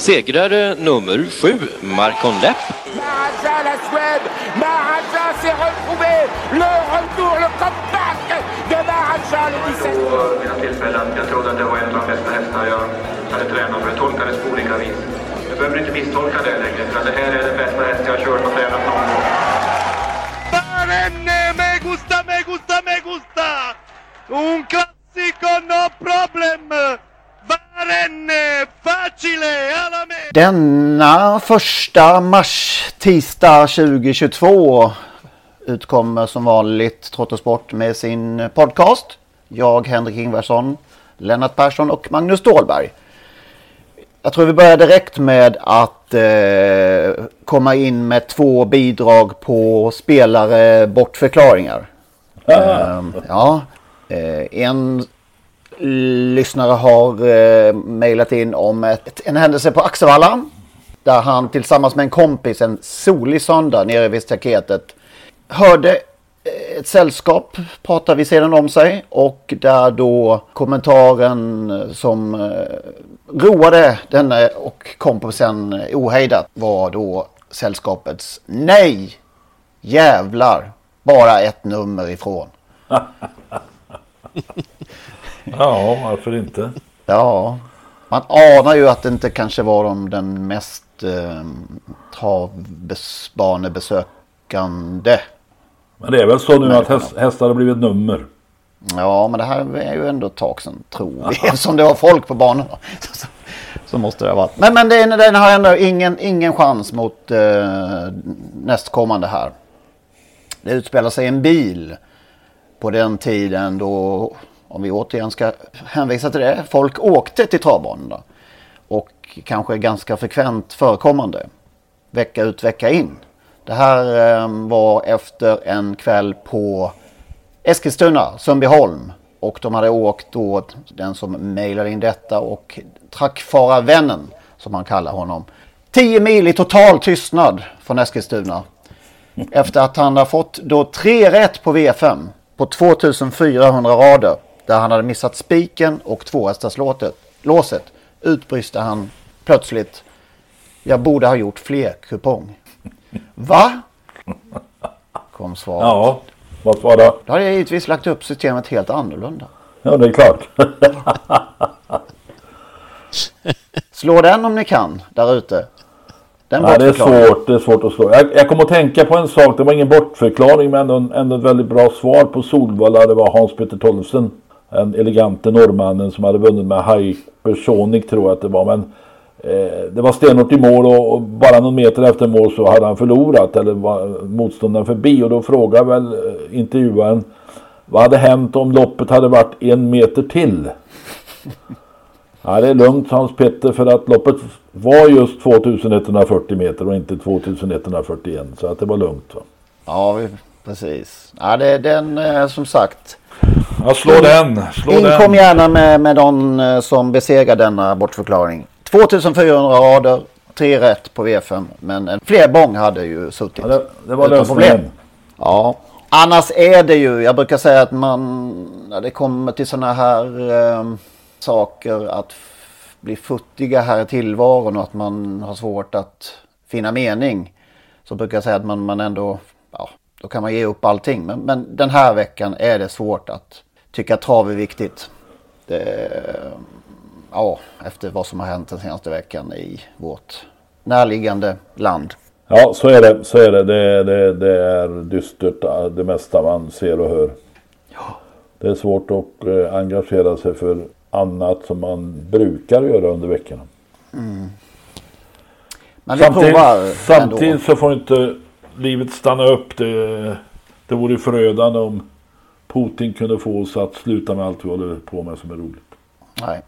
Segrare nummer sju, Marcon Lepp. Maharaja, la Suède Maharaja s'est retrouvé Le retour, le comeback de Maharaja le 17 vid något tillfälle att jag trodde att det var en av de bästa hästar jag hade tränat för det tolkades på olika vis. Jag behöver inte misstolka det längre för det här är den bästa häst jag har kört och tränat någon gång. Barenne, me gusta, me gusta, me gusta! Un classico, no problem! Barenne, facile, alla me! Denna första mars, tisdag 2022 utkommer som vanligt Trottosport med sin podcast. Jag, Henrik Ingvarsson, Lennart Persson och Magnus Ståhlberg. Jag tror vi börjar direkt med att eh, komma in med två bidrag på spelare bortförklaringar. Eh, ja, eh, en lyssnare har eh, mejlat in om ett, en händelse på Axevalla. Där han tillsammans med en kompis en solig söndag nere vid staketet hörde eh, ett sällskap prata vid sidan om sig och där då kommentaren eh, som eh, roade denne och kompisen ohejdat var då sällskapets nej, jävlar, bara ett nummer ifrån. Ja, varför inte? Ja, man anar ju att det inte kanske var de, den mest eh, travbanebesökande. Men det är väl så nu att häst, hästar har blivit nummer. Ja, men det här är ju ändå ett tag sedan tror vi. Eftersom det var folk på banorna. Så, så måste det ha varit. Men, men den, den har ändå ingen, ingen chans mot eh, nästkommande här. Det utspelar sig en bil på den tiden då, om vi återigen ska hänvisa till det, folk åkte till travbanorna. Och kanske ganska frekvent förekommande. Vecka ut, vecka in. Det här ehm, var efter en kväll på Eskilstuna, Sundbyholm. Och de hade åkt då, den som mejlade in detta och Trackfara-vännen som man kallar honom. 10 mil i total tystnad från Eskilstuna. Efter att han har fått då tre rätt på V5 på 2400 rader. Där han hade missat spiken och tvåhästarslåset. Utbrister han plötsligt. Jag borde ha gjort fler kupong. Va? Kom svaret. Ja, vad var det? Då hade jag givetvis lagt upp systemet helt annorlunda. Ja, det är klart. Slå den om ni kan där ute. Den Nej, det är svårt, det är svårt att slå. Jag, jag kom att tänka på en sak, det var ingen bortförklaring men ändå, ändå ett väldigt bra svar på Solvalla. Det var Hans-Peter Tollefsen, den elegante norrmannen som hade vunnit med Hypersonic tror jag att det var. Men eh, det var stenhårt i mål och, och bara någon meter efter mål så hade han förlorat eller var motståndaren förbi. Och då frågade väl eh, intervjuaren vad hade hänt om loppet hade varit en meter till? Ja, det är lugnt Hans Petter för att loppet var just 2140 meter och inte 2141 så att det var lugnt. Va? Ja, precis. Ja, det är den eh, som sagt. Ja, slå den! Slå Inkom den! gärna med, med någon eh, som besegrar denna bortförklaring. 2400 rader, tre rätt på V5. Men en fler bång hade ju suttit. Ja, det, det var lösningen. problem. Ja. Annars är det ju, jag brukar säga att man, när det kommer till sådana här eh, saker att bli futtiga här i tillvaron och att man har svårt att finna mening. Så brukar jag säga att man, man ändå, ja, då kan man ge upp allting. Men, men den här veckan är det svårt att tycka att trav är viktigt. Det, ja, efter vad som har hänt den senaste veckan i vårt närliggande land. Ja, så är det. Så är det. Det, det, det är dystert det mesta man ser och hör. Det är svårt att eh, engagera sig för annat som man brukar göra under veckorna. Men vi Samtidigt, provar samtidigt ändå. så får inte livet stanna upp. Det, det vore förödande om Putin kunde få oss att sluta med allt vi håller på med som är roligt. Nej.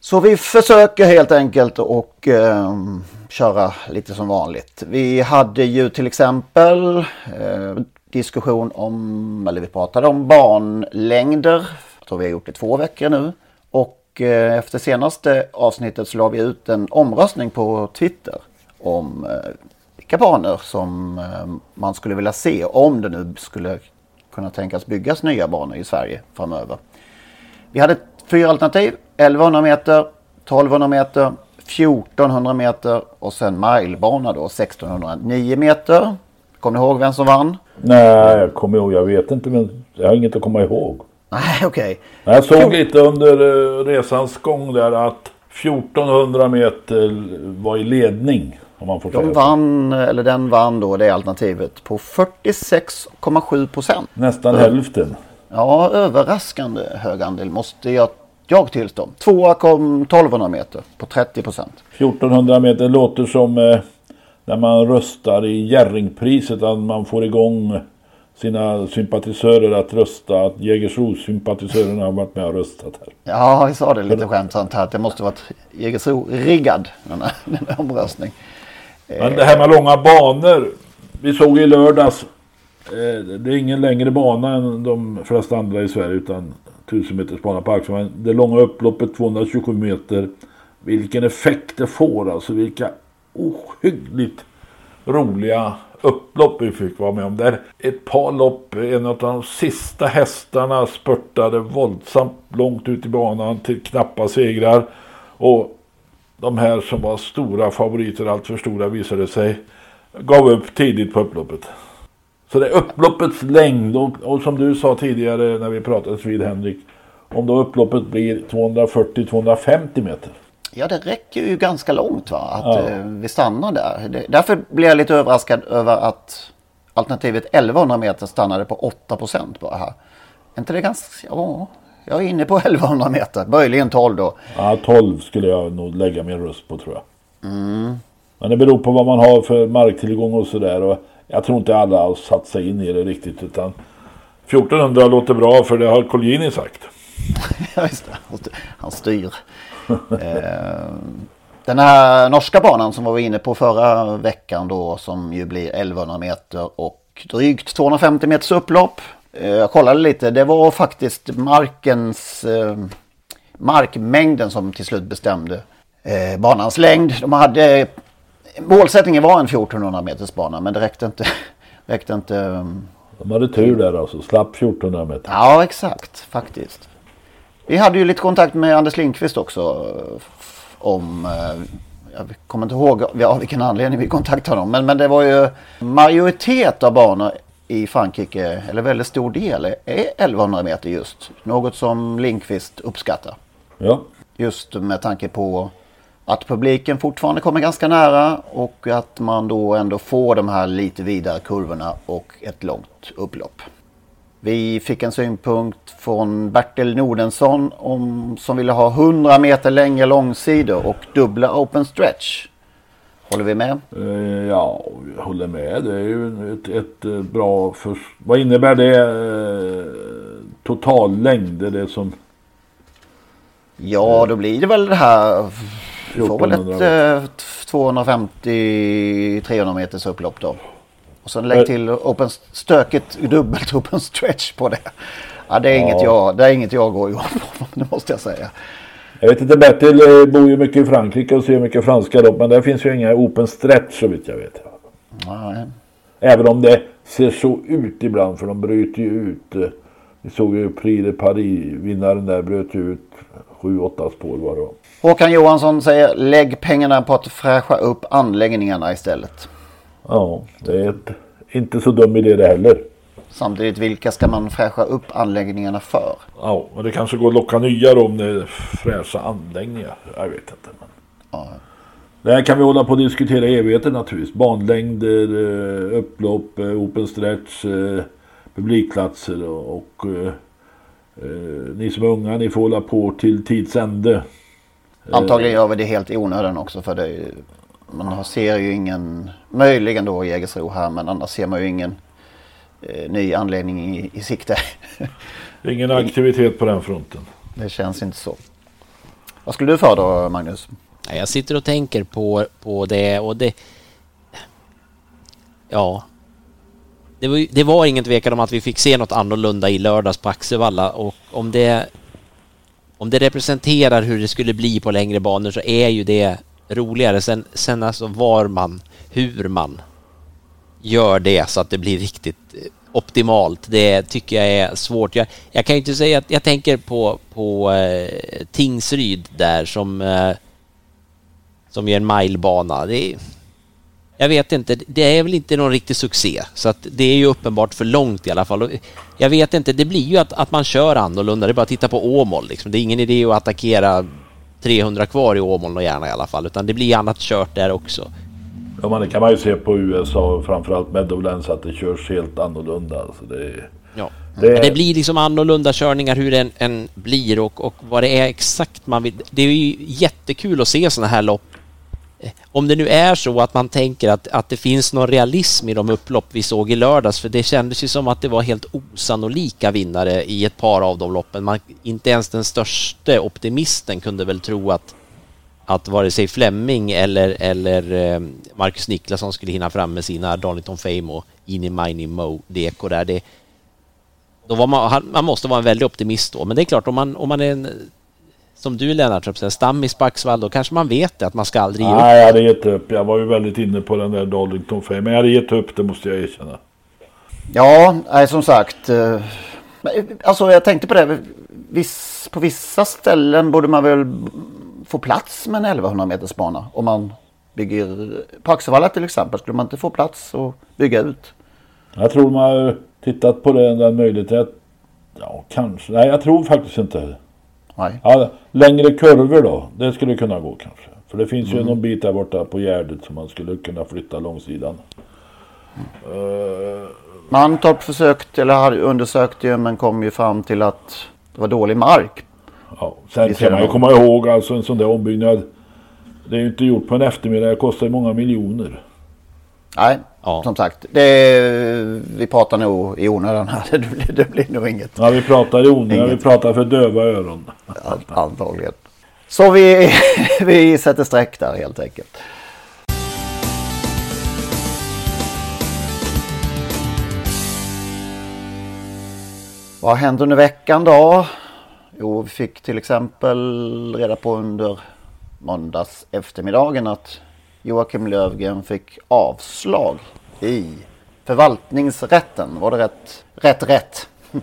Så vi försöker helt enkelt och eh, köra lite som vanligt. Vi hade ju till exempel eh, diskussion om, eller vi pratade om banlängder. Jag tror vi har gjort det två veckor nu. Och eh, efter senaste avsnittet så la vi ut en omröstning på Twitter om eh, vilka banor som eh, man skulle vilja se om det nu skulle kunna tänkas byggas nya banor i Sverige framöver. Vi hade fyra alternativ. 1100 meter, 1200 meter, 1400 meter och sen milebana då 1609 meter. Kommer ni ihåg vem som vann? Nej, jag kommer ihåg. Jag vet inte men jag har inget att komma ihåg. Nej, okej. Men Jag såg lite under eh, resans gång där att 1400 meter var i ledning. Om man får De vann, eller den vann då det alternativet på 46,7 procent. Nästan hälften. Ja, överraskande hög andel måste jag, jag tillstå. Tvåa kom 1200 meter på 30 procent. 1400 meter låter som eh, när man röstar i Jerringpriset. Att man får igång sina sympatisörer att rösta. Att Jägersro-sympatisörerna har varit med och röstat här. Ja, vi sa det lite skämtsamt här att det måste varit Jägersro-riggad den här, den här omröstning. Men det här med långa banor. Vi såg i lördags. Eh, det är ingen längre bana än de flesta andra i Sverige. Utan 1000 meters bana på Axel. Men det långa upploppet 227 meter. Vilken effekt det får. Alltså vilka ohyggligt roliga upplopp vi fick vara med om. Där ett par lopp, en av de sista hästarna spurtade våldsamt långt ut i banan till knappa segrar. Och de här som var stora favoriter, allt för stora visade sig, gav upp tidigt på upploppet. Så det är upploppets längd och, och som du sa tidigare när vi pratade vid Henrik. Om då upploppet blir 240-250 meter. Ja, det räcker ju ganska långt va? Att Ja. eh, vi stannar där. Det, därför blir jag lite överraskad över att alternativet 1100 meter stannade på 8 procent bara här. Är inte det ganska... Ja, jag är inne på 1100 meter. Möjligen 12 då. Ja, 12 skulle jag nog lägga min röst på tror jag. Men det beror på vad man har för marktillgång och sådär. Jag tror inte alla har satt sig in i det riktigt. Utan 1400 låter bra för det har Colgjini sagt. Han styr- den här norska banan som var vi inne på förra veckan då som ju blir 1100 meter och drygt 250 meters upplopp. Eh, jag kollade lite. Det var faktiskt markens eh, markmängden som till slut bestämde eh, banans längd. De hade målsättningen var en 1400 meters bana men det räckte inte. räckte inte De hade tur där alltså. Slapp 1400 meter. Ja, exakt faktiskt. Vi hade ju lite kontakt med Anders Lindqvist också. eh, Om, eh, jag kommer inte ihåg av vilken anledning vi kontaktade honom. Men, men det var ju majoritet av banor i Frankrike, eller väldigt stor del, är 1100 meter just. Något som Lindqvist uppskattar. Ja. Just med tanke på att publiken fortfarande kommer ganska nära och att man då ändå får de här lite vidare kurvorna och ett långt upplopp. Vi fick en synpunkt från Bertil Nordensson om, som ville ha 100 meter längre långsidor och dubbla open stretch. Håller vi med? Eh, ja, jag håller med. Det är ju ett, ett eh, bra... För... Vad innebär det? Eh, totallängd? Är det som... Ja, då blir det väl det här. Vi får väl 1400 ett eh, 250-300 meters upplopp då. Och sen lägg till open, stökigt dubbelt open stretch på det. Ja, det är, inget, jag, det är inget jag går igång på, det måste jag säga. Jag vet inte, Bertil eh, bor ju mycket i Frankrike och ser mycket franska lopp. Men där finns ju inga open stretch så vitt jag vet. Nej. Även om det ser så ut ibland för de bryter ju ut. eh, Vi såg ju Prix de Paris, vinnaren där bröt ut 7-8 spår var det. Håkan Johansson säger lägg pengarna på att fräscha upp anläggningarna istället. Ja, det är ett, inte så dum idé det heller. Samtidigt, vilka ska man fräscha upp anläggningarna för? Ja, och det kanske går att locka nya då om det är fräscha anläggningar. Jag vet inte. Men... Det här kan vi hålla på och diskutera i evigheter naturligtvis. Banlängder, eh, upplopp, eh, open stretch, eh, publikplatser och, och ni som är unga ni får hålla på till tids ände. Antagligen gör vi det helt i onödan också för det man ser ju ingen, möjligen då Jägersro här men annars ser man ju ingen eh, ny anledning i, i sikte. Ingen aktivitet på den fronten. det känns inte så. Vad skulle du för då Magnus? Ja, Jag sitter och tänker på, på det och det... Ja. Det var, det var ingen tvekan om att vi fick se något annorlunda i lördags på Axevalla och om det... Om det representerar hur det skulle bli på längre banor så är ju det roligare. Sen, sen alltså var man, hur man gör det så att det blir riktigt eh, optimalt. Det tycker jag är svårt. Jag, jag kan ju inte säga att jag tänker på, på eh, Tingsryd där som eh, som är en milebana. Det är, jag vet inte, det är väl inte någon riktig succé. Så att det är ju uppenbart för långt i alla fall. Och Jag vet inte, det blir ju att, att man kör annorlunda. Det är bara att titta på Åmål. Liksom. Det är ingen idé att attackera 300 kvar i Åmål och gärna i alla fall. Utan det blir annat kört där också. Ja, men det kan man ju se på USA och framförallt Meadowlands att det körs helt annorlunda. Alltså det, Ja. Det- Men det blir liksom annorlunda körningar hur den än blir och, och vad det är exakt man vill. Det är ju jättekul att se sådana här lopp. Eh, om det nu är så att man tänker att, att det finns någon realism i de upplopp vi såg i lördags, för det kändes ju som att det var helt osannolika vinnare i ett par av de loppen. Man, inte ens den största optimisten kunde väl tro att, att vare sig Flemming eller, eller eh, Marcus Niklasson skulle hinna fram med sina Donington Fame och Ini Mini Mo Deko där. Det, då var man, man måste vara en väldig optimist då. Men det är klart, om man, om man är en, som du Lennart, stammis Axvall, då kanske man vet det, att man ska aldrig ge upp. Nej, jag hade gett upp. Jag var ju väldigt inne på den där Darlington Fame. Men jag hade gett upp, det måste jag erkänna. Ja, nej, som sagt. eh, Alltså jag tänkte på det. Viss, på vissa ställen borde man väl få plats med en 1100 meters bana. Om man bygger på Axevalla till exempel. Skulle man inte få plats och bygga ut? Jag tror man har tittat på den, den möjligheten. Ja, kanske. Nej, jag tror faktiskt inte. Nej. Ja, längre kurvor då. Det skulle kunna gå kanske. För det finns ju Mm. någon bit där borta på Gärdet som man skulle kunna flytta långsidan. Eh, Mantorp försökte, eller hade undersökt ju, men kom ju fram till att det var dålig mark. Ja, sen det man ju komma ihåg alltså en sån där ombyggnad. Det är ju inte gjort på en eftermiddag. Det kostar ju många miljoner. Nej, Ja. som sagt. Det, vi pratar nog i onödan här. Det blir, det blir nog inget. Ja, vi pratar i onödan. Vi pratar för döva öron. Antagligen. Så vi, vi sätter streck där helt enkelt. Vad hänt under veckan då? Jo, vi fick till exempel reda på under måndags eftermiddagen att Joakim Lövgren fick avslag i förvaltningsrätten. Var det rätt? Rätt rätt.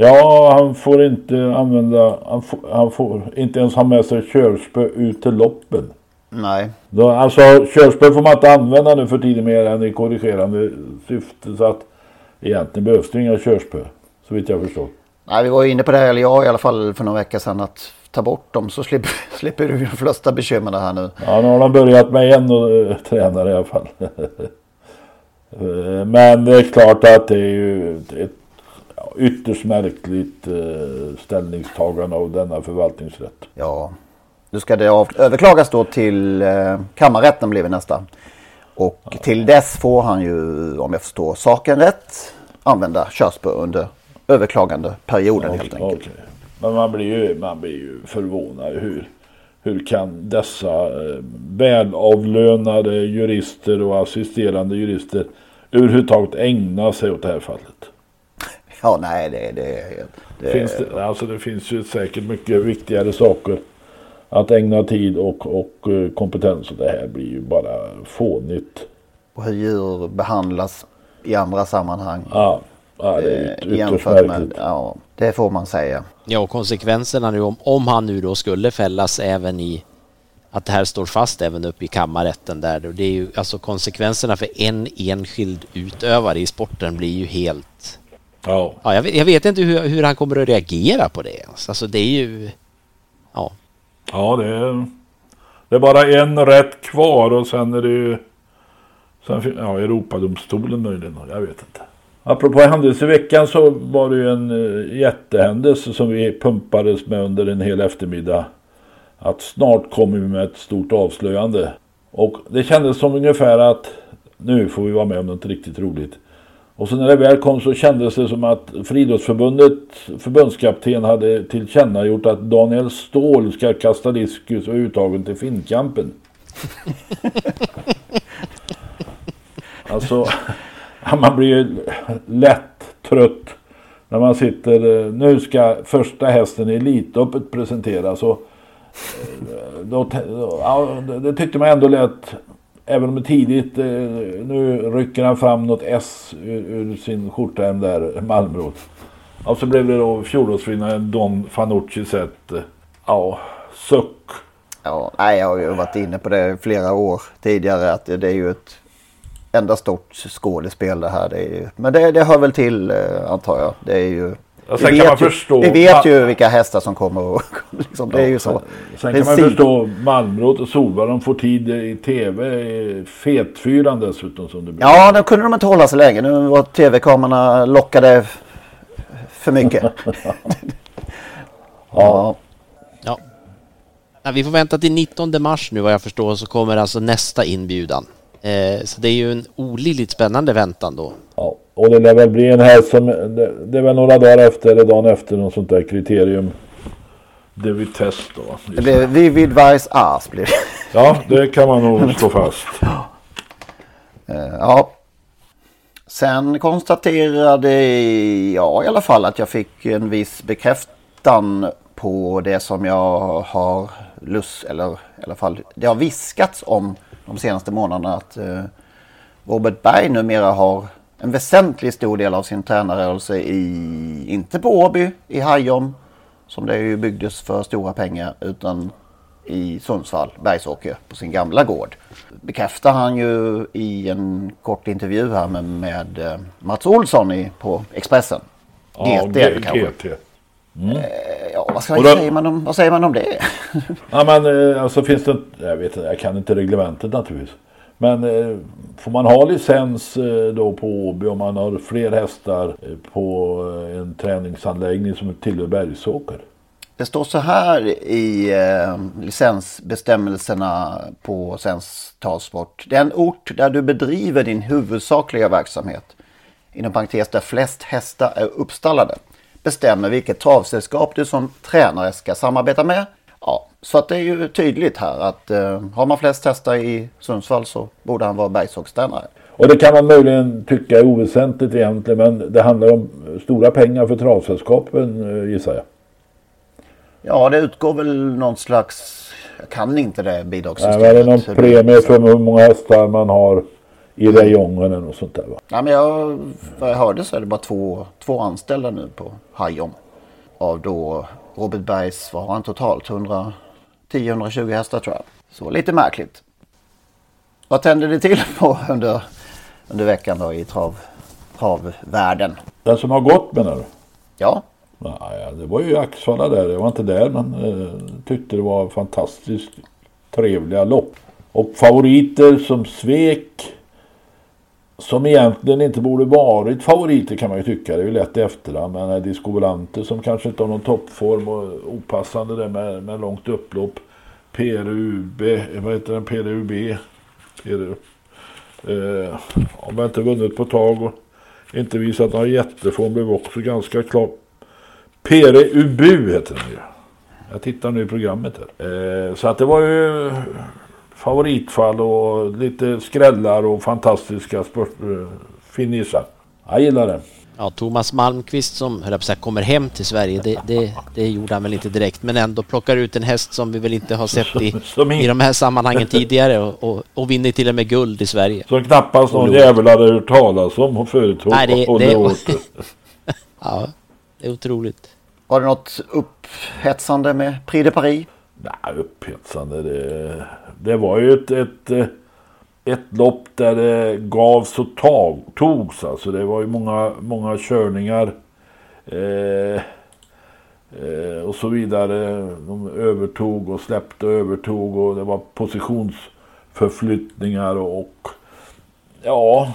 Ja, han får inte använda... Han får, han får inte ens ha med sig körspö ut till loppen. Nej. Då, alltså körspö får man inte använda nu för tiden mer än i korrigerande syfte. Så att egentligen behövs det inga körspö. Så vitt jag förstår. Nej, vi var inne på det här, eller jag i alla fall för några veckor sedan, att ta bort dem så slipper, slipper du de flesta bekymmer här nu. Ja, nu har de börjat med en uh, tränare i alla fall. Eh, Men det är klart att det är ju ett ja, ytterst märkligt eh, ställningstagande av denna förvaltningsrätt. Ja, nu ska det av, överklagas då till eh, kammarrätten blir nästa. Och till dess får han ju, om jag förstår saken rätt, använda körspö under överklagande perioden helt enkelt. okej. Men man blir ju, man blir ju förvånad. Hur, hur kan dessa eh, välavlönade jurister och assisterande jurister överhuvudtaget ägna sig åt det här fallet? Ja, nej, det, det, det, Finns det, alltså det finns ju säkert mycket viktigare saker att ägna tid och, och eh, kompetens. Och det här blir ju bara fånigt. och hur djur behandlas i andra sammanhang. Ja, ja det är yt, eh, ytterst med, märkligt. ja, det får man säga. Ja, och konsekvenserna nu om, om han nu då skulle fällas även i att det här står fast även uppe i kammarrätten där. Det är ju alltså konsekvenserna för en enskild utövare i sporten blir ju helt... Ja. Ja, jag, vet, jag vet inte hur, hur han kommer att reagera på det ens. Alltså det är ju... Ja. Ja, det är, Det är bara en rätt kvar och sen är det ju... Sen, ja, Europadomstolen möjligen. Jag vet inte. Apropå händelse i veckan så var det ju en uh, jättehändelse som vi pumpades med under en hel eftermiddag. Att snart kommer vi med ett stort avslöjande. Och det kändes som ungefär att nu får vi vara med om något riktigt roligt. Och så när det väl kom så kändes det som att Friidrottsförbundet förbundskapten hade tillkännagjort att Daniel Ståhl ska kasta diskus och uttagen till Finnkampen. alltså, man blir ju lätt trött när man sitter, nu ska första hästen i Elitloppet presenteras och eh, då, ja, det- tyckte man ändå lät Även om det är tidigt, eh, nu rycker han fram något S ur, ur sin skjortärm där, Malmrot. Och så blev det då fjolårsvinnaren Don Fanucci sett, eh, ja, suck. Ja, nej, jag har ju varit inne på det flera år tidigare att det är ju ett enda stort skådespel det här. Det är ju, men det, det hör väl till eh, antar jag. Det är ju... Vi kan vet man ju, förstå- Vi vet ju vilka hästar som kommer och liksom, det är ju så. Sen kan man förstå Malmrot och Solvall, de får tid i tv, fetfyran dessutom som det blir. Ja, då kunde de inte hålla sig länge. Nu var tv-kamerorna lockade för mycket. ja. Ja. Ja, vi får vänta till 19 mars nu vad jag förstår så kommer alltså nästa inbjudan. Eh, så det är ju en olidligt spännande väntan då. Ja, och det lär väl bli en häst som, det, det är väl några dagar efter eller dagen efter något sånt där kriterium. Det vi test då. Det blir Vivid Vice Ars blir det. Ja, det kan man nog slå fast. Eh, Ja. Sen konstaterade jag i alla fall att jag fick en viss bekräftan på det som jag har lust, eller i alla fall det har viskats om de senaste månaderna att eh, Robert Berg numera har en väsentlig stor del av sin tränarrörelse i, inte på Åby, i Hajom, som det ju byggdes för stora pengar, utan i Sundsvall, Bergsåker, på sin gamla gård. Bekräftar han ju i en kort intervju här med, med eh, Mats Olsson i, på Expressen. Ja, GT är det kanske. GT. Mm. Ja, vad, ska, då- säger man om, vad säger man om det? Ja men eh, alltså finns det Jag vet inte, jag kan inte reglementet naturligtvis. Men eh, får man ha licens eh, då på Åby om man har fler hästar eh, på eh, en träningsanläggning som tillhör Bergsåker? Det står så här i eh, licensbestämmelserna på Svensk Travsport. Den ort där du bedriver din huvudsakliga verksamhet, inom parentes där flest hästar är uppstallade, bestämmer vilket travsällskap du som tränare ska samarbeta med. Ja, så att det är ju tydligt här att eh, har man flest hästar i Sundsvall så borde han vara bergsågstränare. Och det kan man möjligen tycka är oväsentligt egentligen men det handlar om stora pengar för travsällskapen eh, gissar jag. Ja, det utgår väl någon slags, jag kan inte det Nej, bidragssystemet. men är det någon premie för hur många hästar man har i eller något sånt där va? Ja, men jag, vad jag hörde så är det bara två, två anställda nu på Hajom. Av då Robert Bergs, vad har han totalt? 110-120 hästar tror jag. Så lite märkligt. Vad tände det till på under, under veckan då i trav, travvärlden? Den som har gått menar du? Ja, Nej, det var ju Axvalla där. Jag var inte där men eh, tyckte det var fantastiskt trevliga lopp. Och favoriter som svek. Som egentligen inte borde varit favoriter kan man ju tycka. Det är ju lätt i efterhand. Men eh, Disco Volante som kanske inte har någon toppform och opassande där med, med långt upplopp. PRUB, eh, vad heter den? PRUB. PRU. Eh, jag inte vunnit på ett tag och inte visat någon jätteform. Blev också ganska klar. Pere Ubu heter den ju. Jag tittar nu i programmet här. Eh, så att det var ju favoritfall och lite skrällar och fantastiska eh, finisher. Jag gillar det. Ja, Thomas Malmqvist som höll jag på säga, kommer hem till Sverige, det, det, det gjorde han väl inte direkt, men ändå plockar ut en häst som vi väl inte har sett i, i de här sammanhangen tidigare och, och, och vinner till och med guld i Sverige. Som knappast någon jävel hade hört talas om och företog Nej, det- det-. Ja, det är otroligt. var det något upphetsande med Prix de Paris? Nej, upphetsande. Det, det var ju ett, ett, ett lopp där det gavs och tag, togs. Alltså det var ju många, många körningar. Eh, eh, och så vidare. De övertog och släppte och övertog och det var positionsförflyttningar och, och ja,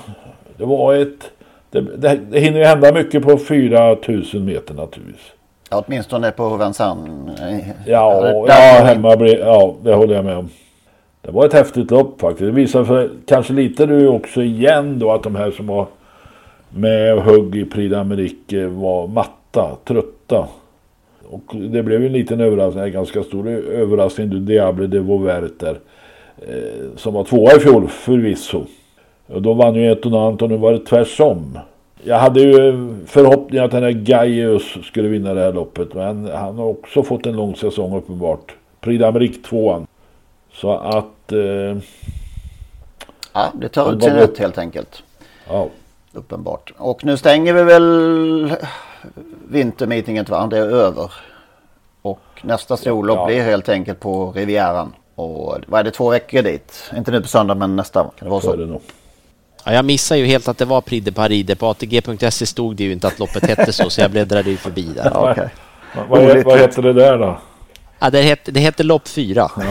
det var ett... Det, det, det hinner ju hända mycket på 4000 meter naturligtvis. Ja, åtminstone på Vincennes. Ja, ja, hemma blir, ja, det håller jag med om. Det var ett häftigt lopp faktiskt. Det visar sig kanske lite nu också igen då att de här som var med och högg i Prix d'Amérique var matta, trötta. Och det blev ju en liten överraskning, en ganska stor överraskning. Du Diable de Vauvert där. Eh, som var tvåa i fjol förvisso. Och då vann ju Etonant och nu var det tvärsom. Jag hade ju förhoppning att den här Gaius skulle vinna det här loppet. Men han har också fått en lång säsong uppenbart. Prix d'Amérique tvåan. Så att... Eh, Ja, det tar ut sin rätt helt enkelt. ja. Uppenbart. Och nu stänger vi väl vintermeetinget va? Det är över. Och nästa storlopp Ja. blir helt enkelt på Rivieran. Och vad är det, två veckor dit? Inte nu på söndag men nästa. Kan det vara Så så? Det. Ja, jag missade ju helt att det var Prix de Paris. På ATG.se stod det ju inte att loppet hette så, så jag bläddrade ju förbi där. Ja, okej. Vad, vad, he- vad heter det där då? Ja, det hette, det hette lopp fyra.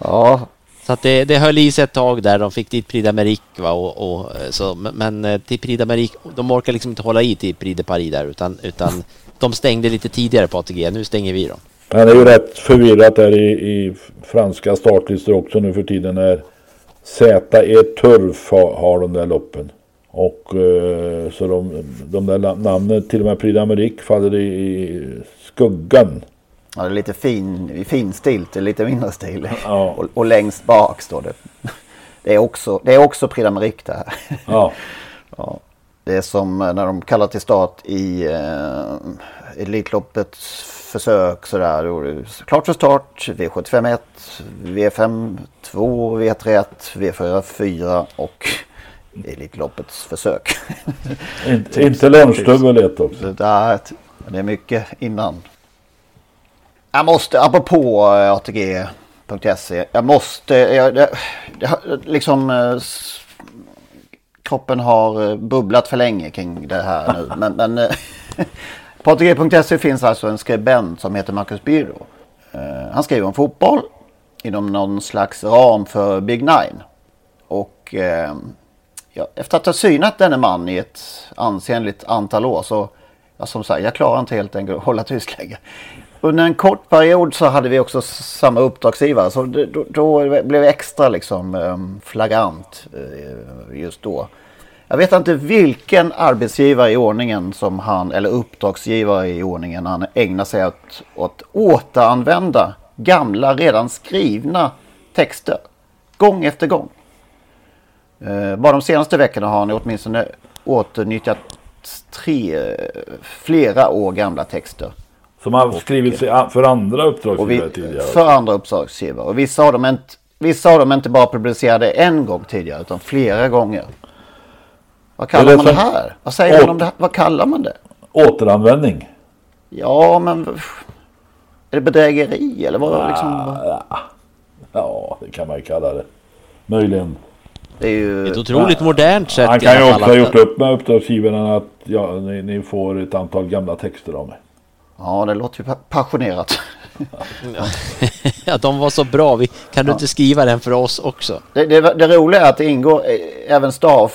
Ja, Så att det, det höll i sig ett tag där. De fick dit Prix d'Amérique va och, och så, men- men eh, till Prix d'Amérique, de orkar liksom inte hålla i till Prix de Paris där utan, utan de stängde lite tidigare på ATG. Nu stänger vi dem. Han är ju rätt förvirrat där i, i franska startlistor också nu för tiden. När ZE Turf har, har de där loppen. Och eh, så de, de där namnen, till och med Prix d'Amérique faller i, i skuggan. ja det är lite fin, i fin stil till lite mindre stil. Ja. Och, och längst bak står det. Det är också, det är också Prix d'Amérique det här. Ja, Ja, det är som när de kallar till start i eh, Elitloppets försök sådär. Det Klart för start, V75 1, V5 2, V3 1, V4 4 och Elitloppets försök. inte, inte lunchdubbel ett också. Det, är mycket innan. Jag måste, apropå eh, ATG.se, jag måste, jag, det, har- liksom eh, kroppen har eh, bubblat för länge kring det här nu. Men, men eh, på ATG.se finns alltså en skribent som heter Marcus Birro. Eh, han skriver om fotboll inom någon slags ram för Big Nine. Och eh, ja, efter att ha synat denne man i ett ansenligt antal år så, ja, som sagt, jag klarar inte helt enkelt att hålla tyst längre. Under en kort period så hade vi också samma uppdragsgivare så det, då, då blev det extra liksom ehm, flagrant eh, just då. Jag vet inte vilken arbetsgivare i ordningen som han, eller uppdragsgivare i ordningen han ägnar sig åt, att återanvända gamla redan skrivna texter. Gång efter gång. Eh, bara de senaste veckorna har han åtminstone åternyttjat tre, eh, flera år gamla texter. Som har skrivit sig a- för andra Och uppdragsgivare vi, tidigare. för andra uppdragsgivare. Och vissa av dem inte, vissa av dem är inte bara publicerade en gång tidigare utan flera gånger. Vad kallar Det man det här? Vad säger man om det här? Vad kallar man det? Återanvändning. Ja, men... Är det bedrägeri eller vad? Liksom, Ja, det kan man ju kalla det. Möjligen. det är ju... Ett otroligt modernt sätt Han kan ju också ha gjort upp med uppdragsgivaren att ja, ni, ni får ett antal gamla texter av mig. Ja, det låter ju pa- passionerat. Ja, de var så bra. Vi, kan du inte skriva den för oss också? Det, det, det roliga är att det ingår eh, även stav...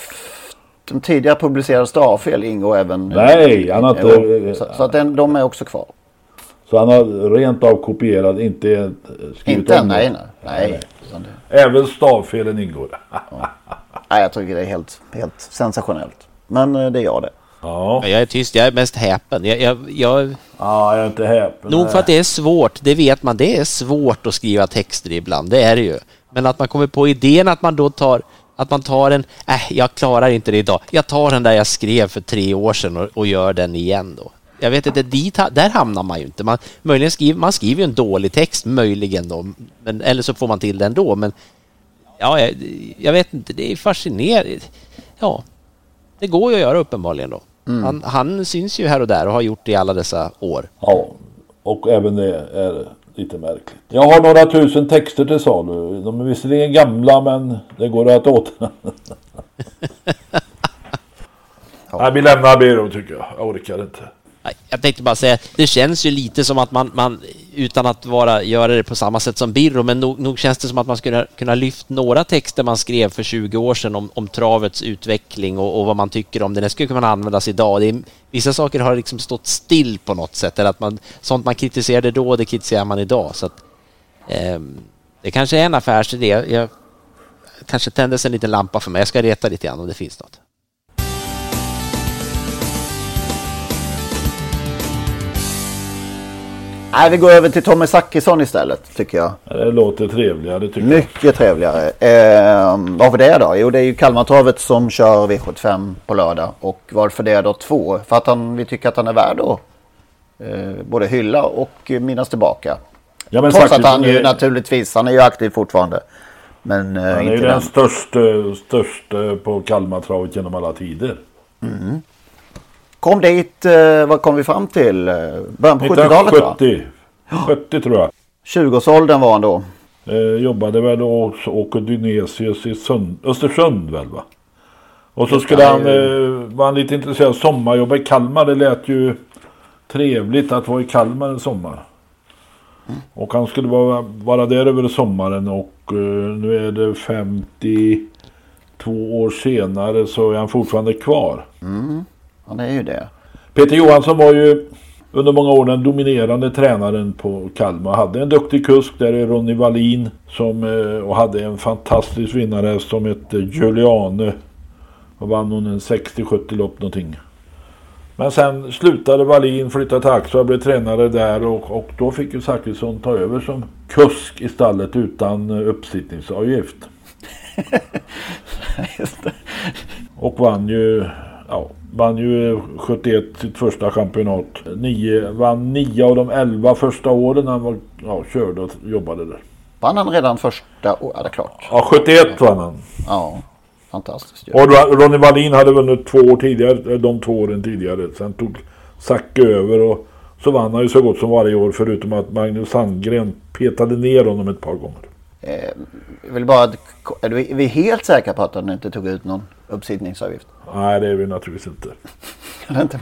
De tidigare publicerade stavfel ingår även... Nej, han har inte- Så, så att den, de är också kvar. Så han har rent av kopierat, inte eh, skrivit Inte om det. nej, nej. nej. Det- Även stavfelen ingår. Nej, jag tycker det är helt, helt sensationellt. Men eh, det gör det. Ja. Ja, Jag är tyst, jag är mest häpen. Jag, jag, jag, ja, jag är inte häpen. nog för att det är svårt, det vet man, det är svårt att skriva texter ibland, det är det ju. Men att man kommer på idén att man då tar, att man tar en, äh, jag klarar inte det idag. Jag tar den där jag skrev för tre år sedan och, och gör den igen då. Jag vet inte, dit, där hamnar man ju inte. Man, möjligen skriver, man skriver ju en dålig text, möjligen då, men, eller så får man till den då, men ja, jag, jag vet inte, det är fascinerande. Ja, det går ju att göra uppenbarligen då. Han, han syns ju här och där och har gjort det i alla dessa år. Ja, och även det är lite märkligt. Jag har några tusen texter till salu. De är visserligen gamla men det går att återanvända. Nej, vi lämnar Biro tycker jag. Jag orkar inte. Jag tänkte bara säga, det känns ju lite som att man, man utan att vara, göra det på samma sätt som Birro, men nog, nog känns det som att man skulle kunna lyft några texter man skrev för 20 år sedan om, om travets utveckling och, och vad man tycker om det. Det skulle kunna användas idag. Det är, vissa saker har liksom stått still på något sätt, eller att man, sånt man kritiserade då, det kritiserar man idag. Så att, eh, det kanske är en affärsidé. Jag, kanske tändes en liten lampa för mig. Jag ska reta lite grann om det finns något. Nej, vi går över till Tommy Zachrisson istället tycker jag. Det låter trevligare tycker Mycket jag. trevligare. Eh, varför det då? Jo, det är ju Kalmartravet som kör V75 på lördag. Och varför det då två? För att han, vi tycker att han är värd att eh, både hylla och minnas tillbaka. Ja, men Trots att han ju är... naturligtvis, han är ju aktiv fortfarande. Men eh, Han är ju den, den största, största på Kalmartravet genom alla tider. Mm. Kom dit, eh, vad kom vi fram till? Eh, början på 70-talet va? 70 tror jag. 20-årsåldern var han då. Eh, jobbade väl hos Åke Dynesius i Sund Östersund väl va? Och så skulle han, eh, var han lite intresserad av sommarjobb i Kalmar. Det lät ju trevligt att vara i Kalmar en sommar. Mm. Och han skulle vara, vara där över sommaren och uh, nu är det 52 år senare så är han fortfarande kvar. Mm. Han är ju det. Peter Johansson var ju under många år den dominerande tränaren på Kalmar. Hade en duktig kusk där är Ronny Wallin som, eh, och hade en fantastisk vinnare som hette Juliane. Och vann hon en 60-70 lopp någonting. Men sen slutade Wallin, flyttade till Axel och blev tränare där och, och då fick ju Zachrisson ta över som kusk i stallet utan eh, uppsittningsavgift. och vann ju ja, vann ju 71 sitt första championat. Nio, vann nio av de elva första åren han var, ja, körde och jobbade där. Vann han redan första året? Ja, det är klart. Ja, 71 vann han. Ja, fantastiskt. Och Ronny Wallin hade vunnit två år tidigare, de två åren tidigare. Sen tog Zacke över och så vann han ju så gott som varje år förutom att Magnus Sandgren petade ner honom ett par gånger. Eh, jag vill bara, är vi helt säkra på att han inte tog ut någon uppsittningsavgift? Nej, det är vi naturligtvis inte. inte?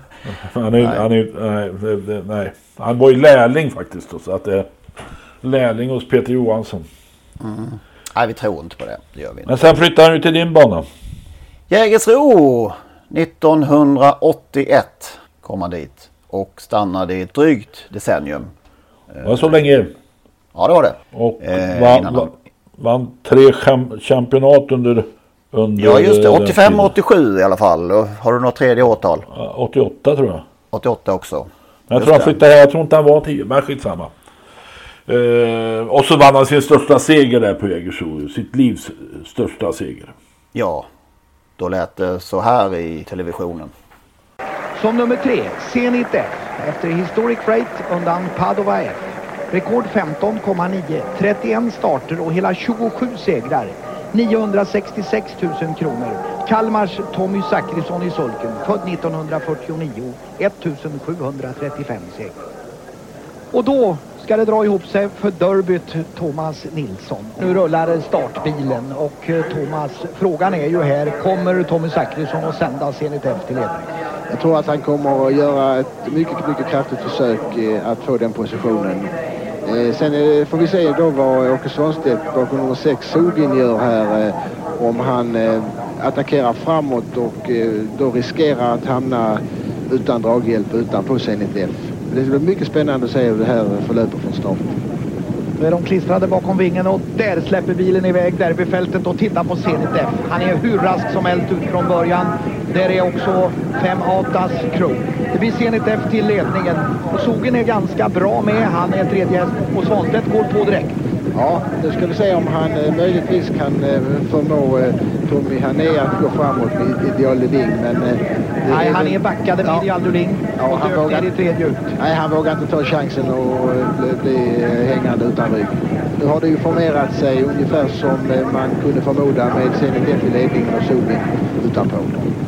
Han, är, nej. Han, är, nej, det, det, nej. han var ju lärling faktiskt. Då, så att det lärling hos Peter Johansson. Mm. Nej, vi tror inte på det. det gör vi inte. Men sen flyttade han ju till din bana. Jägersro 1981 kom han dit. Och stannade i ett drygt decennium. Var så länge. Ja, det var det. Och eh, vann, vann tre championat under under ja just det, 85 och 87 i alla fall. Har du något tredje årtal? 88 tror jag. 88 också. Men jag tror han flyttade här, jag tror inte han var 10, men skitsamma. Uh, och så vann han sin största seger där på Jägersro. Sitt livs största seger. Ja, då lät det så här i televisionen. Som nummer tre, Zenit F. Efter Historic Freight undan Padova F. Rekord 15,9, 31 starter och hela 27 segrar. 966 000 kronor. Kalmars Tommy Zachrisson i sulken, född 1949, 1735 segrar. Och då ska det dra ihop sig för derbyt Thomas Nilsson. Nu rullar startbilen och eh, Thomas, frågan är ju här, kommer Tommy Zachrisson att sända Zenit F till ledning? Jag tror att han kommer att göra ett mycket, mycket kraftigt försök eh, att få den positionen. Eh, sen får vi se då vad Åke Svanstedt bakom nummer 6 Sogin gör här. Om han attackerar framåt och då riskerar att hamna utan draghjälp utanpå Zenit F. Det ska bli mycket spännande att se hur det här förlöper från start. Nu är de klistrade bakom vingen och där släpper bilen iväg derbyfältet och tittar på Zenit F. Han är hur rask som helst ut från början. Där är också 5 Atas Crew. Det blir Zenit F till ledningen. Och Sogen är ganska bra med. Han är tredje häst och Svanstedt går på direkt. Ja, nu ska vi se om han eh, möjligtvis kan eh, förmå eh, Tommy Hané att gå framåt med Ideal Ling. Men, eh, Nej, han är backade med ja. Ideal Ling ja, och han vågar, i tredje ut. Nej, han vågar inte ta chansen och eh, bli, bli eh, hängande utan rygg. Nu har det ju formerat sig ungefär som man kunde förmoda med Zenit i ledningen och Sogen utanpå.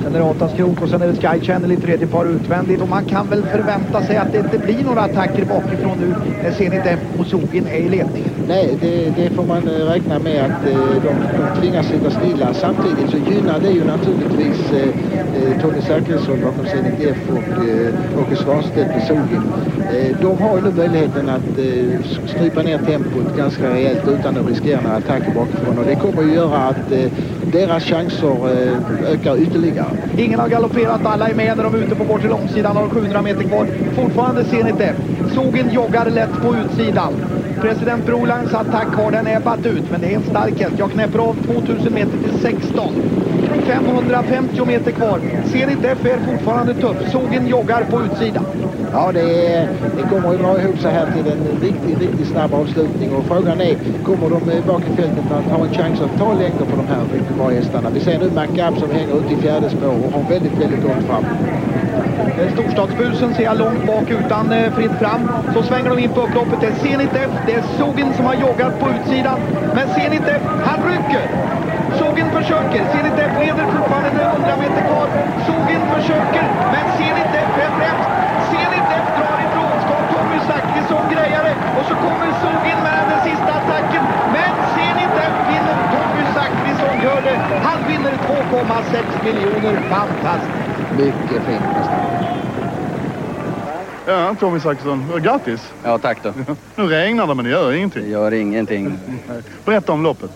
Sen är det Atas Krok och sen är det Sky Channel i tredje par utvändigt. Och man kan väl förvänta sig att det inte blir några attacker bakifrån nu när Zenit F och Sogen är i ledningen nej, det, det får man eh, räkna med att eh, de, de tvingas sitta stilla. Samtidigt så gynnar det ju naturligtvis eh, eh Tony Zachrisson bakom Zenit F och eh, Åke Svanstedt med Sogin. Eh, de har ju nu möjligheten att eh, strypa ner tempot ganska rejält utan att riskera några attacker bakifrån och det kommer ju göra att eh, deras chanser eh, ökar ytterligare. Ingen har galopperat, alla är med när de är ute på bortre långsidan, har 700 meter kvar. Fortfarande Zenit F. Sågen joggar lätt på utsidan. President Brolands attack har den ebbat ut, men det är en stark häst. Jag knäpper av 2000 meter till 16. 550 meter kvar. Ser inte är fortfarande tuff. Sågen joggar på utsidan. Ja, det, är, det kommer att dra ihop sig här till en riktigt, riktigt snabb avslutning. Och frågan är, kommer de eh, bak i fältet att ha en chans att ta längder på de här riktigt bra hästarna? Vi ser nu MacGab som hänger ute i fjärde spår och har väldigt, väldigt långt fram. Eh, storstadsbusen ser jag långt bak utan eh, fritt fram. Så svänger de in på upploppet. Det är Zenit F. Det är Sogin som har joggat på utsidan. Men Zenit F, han rycker! Sogin försöker. Zenit F leder fortfarande med 100 meter kvar. Sogin försöker, men Zenit F är främst. Zenit F drar ifrån. Ska Tommy Zachrisson greja det? Och så kommer Sogin med den sista attacken. Men Zenit F vinner. Tommy Zachrisson gör det. Han vinner 2,6 miljoner. Fantastiskt! Mycket fint nästan. Ja, Tommy Zachrisson. Grattis! Ja, tack då. Nu regnar det men det gör ingenting. Det gör ingenting. Berätta om loppet.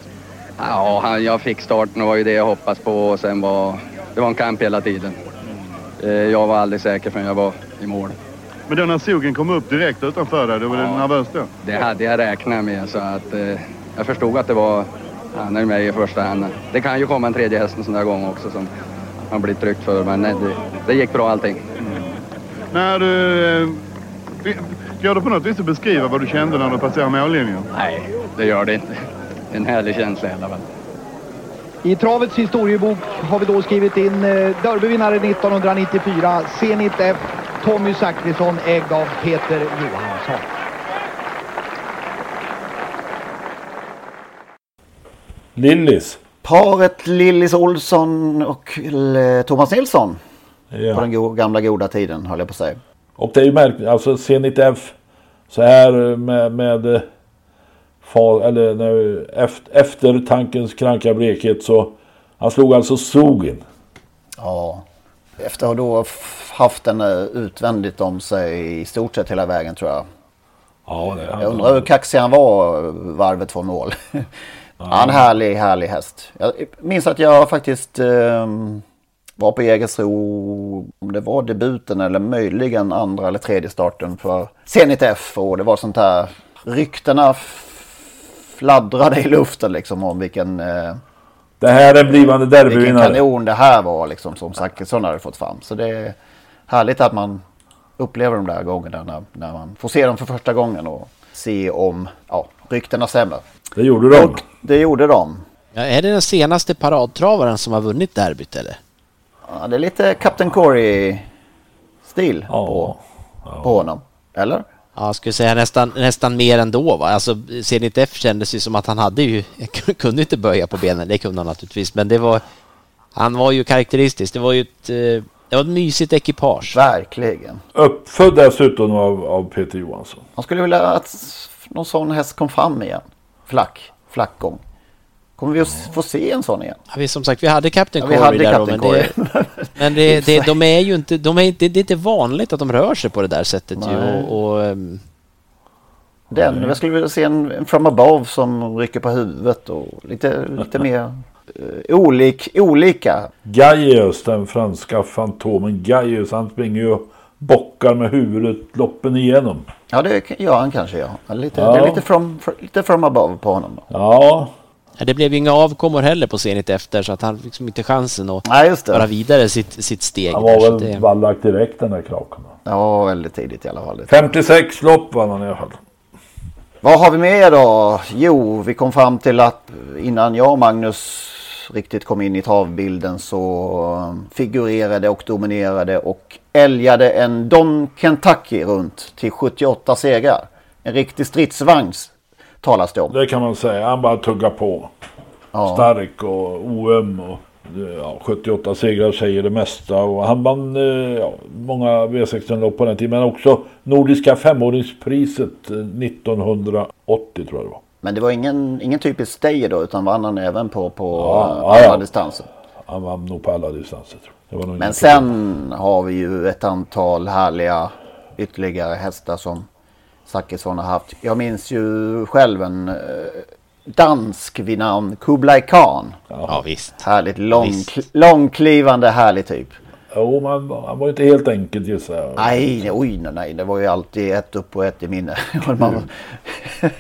Ja, han- jag fick starten och var ju det jag hoppades på och sen var det var en kamp hela tiden. Eh, Jag var aldrig säker förrän jag var i mål. Men då när sågen kom upp direkt utanför dig, då var du nervös då? Det hade jag räknat med så att eh, jag förstod att det var han är med i första hand. Det kan ju komma en tredje häst en sån där gång också som man blir tryckt för men nej, det, det gick bra allting. När du... eh, Går det på något vis att beskriva vad du kände när du passerade mållinjen? Nej, det gör det inte. En härlig känsla i alla fall. I travets historiebok har vi då skrivit in eh, derbyvinnare 1994, Zenit F, Tommy Zachrisson, ägd av Peter Johansson. Lillis. Paret Lillis Olsson och Thomas Nilsson. Ja. På den gamla goda tiden höll jag på att säga. Och det är ju märkligt, alltså Zenit F så här med, med eh, far, eller när, efter, efter tankens kranka blekhet så han slog alltså Sogin. Ja. Efter att då haft den eh, utvändigt om sig i stort sett hela vägen tror jag. Ja, det, Jag undrar hur kaxig han var eh, varvet från mål. Ja. En härlig, härlig häst. Jag minns att jag faktiskt eh, var på Jägersro, om det var debuten eller möjligen andra eller tredje starten för Zenit F och det var sånt här, ryktena fladdrade i luften liksom om vilken, eh, Det här är blivande vilken derbyvinnare. kanon det här var liksom som Zachrisson hade fått fram. Så det är härligt att man upplever de där gångerna när, när man får se dem för första gången och se om ja, ryktena stämmer. Det gjorde de. Och det gjorde de. Ja, är det den senaste paradtravaren som har vunnit derbyt eller? Ja, det är lite Captain Corey-stil på, på honom. Eller? Ja, jag skulle säga nästan, nästan mer ändå va. Alltså Zenit F kändes ju som att han hade ju, kunde inte böja på benen, det kunde han naturligtvis, men det var, han var ju karaktäristisk. Det var ju ett, eh, det var ett mysigt ekipage. Verkligen. Uppfödd dessutom av, av Peter Johansson. Man skulle vilja att någon sån häst kom fram igen. Flack, flackgång. Kommer vi att få se en sån igen? Ja, vi, som sagt, vi hade Captain Ja, vi Corey hade där då, Captain men, det, men det, det, de är ju inte, de är inte, det är inte vanligt att de rör sig på det där sättet ju. Nej. Och, och, ehm, Den, jag skulle vilja se en, en from above som rycker på huvudet och lite, lite mer eh, olik, olika. Gaius, den franska fantomen Gaius, han springer ju och bockar med huvudet loppen igenom. Ja, det gör han kanske ja. Lite, Ja. Det är lite from, fr- lite from above på honom. Då. Ja, ja, det blev ju inga avkommor heller på Zenit efter så att han fick liksom inte chansen att Nej, just det. föra vidare sitt, sitt steg. han var väl det- vallak direkt den där kraken. Ja, väldigt tidigt i alla fall. 56 lopp vann han i alla fall. Vad har vi mer då? Jo, vi kom fram till att innan jag och Magnus riktigt kom in i travbilden så figurerade och dominerade och älgade en Don Kentucky runt till 78 segrar. En riktig stridsvagn talas det om. Det kan man säga. Han bara tuggar på. Ja. Stark och oöm och ja, 78 segrar säger det mesta. Och han vann eh, ja, många V16-lopp på den tiden. Men också Nordiska femåringspriset eh, 1980 tror jag det var. Men det var ingen, ingen typisk stayer då utan vann han även på, på Ja, alla ja. distanser. Han vann nog på alla distanser. Tror jag. Det var nog Men sen har vi ju ett antal härliga ytterligare hästar som Zachrisson har haft. Jag minns ju själv en eh, dansk vid namn Kublai Khan. Ja, visst. Härligt lång, Visst. kl- långklivande härlig typ. Jo, men han var inte helt enkelt gissar jag. Nej, nej, oj, nej, nej, det var ju alltid ett upp och ett i minne.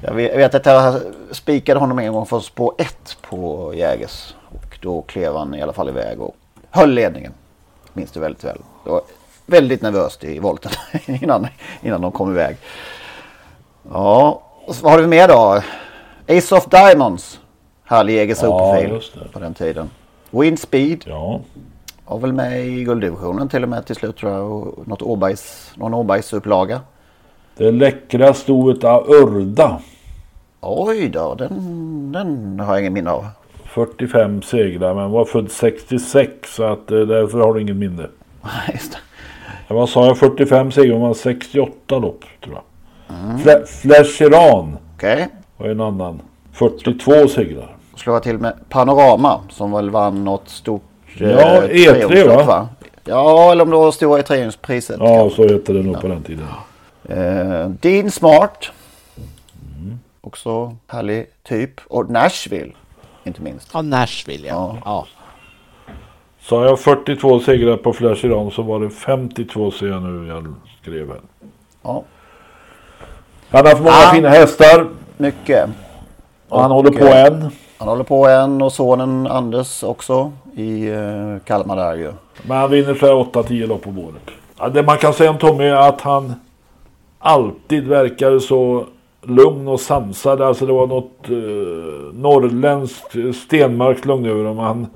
Jag, vet, jag vet att jag spikade honom en gång för spår ett på Jägers. Och då klev han i alla fall iväg och höll ledningen. Minns det väldigt väl. Det var väldigt nervöst i volten innan, innan de kom iväg. Ja, vad har vi mer då? Ace of Diamonds. Härlig Jägers Ja, det. på den tiden. Wind Speed. Ja. Var väl med i gulddivisionen till och med till slut tror jag. Och något Åbergs, någon Åbergs upplaga. Det läckra stoet av Urda. Oj då, den, den har jag ingen minne av. 45 segrar men var född 66 så att eh, därför har du ingen minne. Just det. Ja, Vad sa jag? 45 segrar man 68 lopp tror jag. Mm. Flash Iran Okej. var en annan. 42 segrar. Slår jag till med Panorama som väl vann något stort eh, Ja, E3 triumflopp, va? Ja, eller om det var Stora Triumfpriset. Ja, så hette det nog på den tiden. Eh, Dean Smart. Mm. Också härlig typ. Och Nashville. Inte minst. Ja, Nashville ja. ja. Sa jag 42 segrar på Flash Iran så var det 52 ser jag nu jag skrev här. Ja. Han har haft många Ah. fina hästar. Mycket. Och han Och, håller på eh, än. Han håller på än och sonen Anders också i eh, Kalmar där ju. Men han vinner så här 8-10 lopp på året. Ja, det man kan säga om Tommy är att han alltid verkar så lugn och sansad. Alltså det var något eh, norrländskt eh, Stenmarks lugn över honom. Han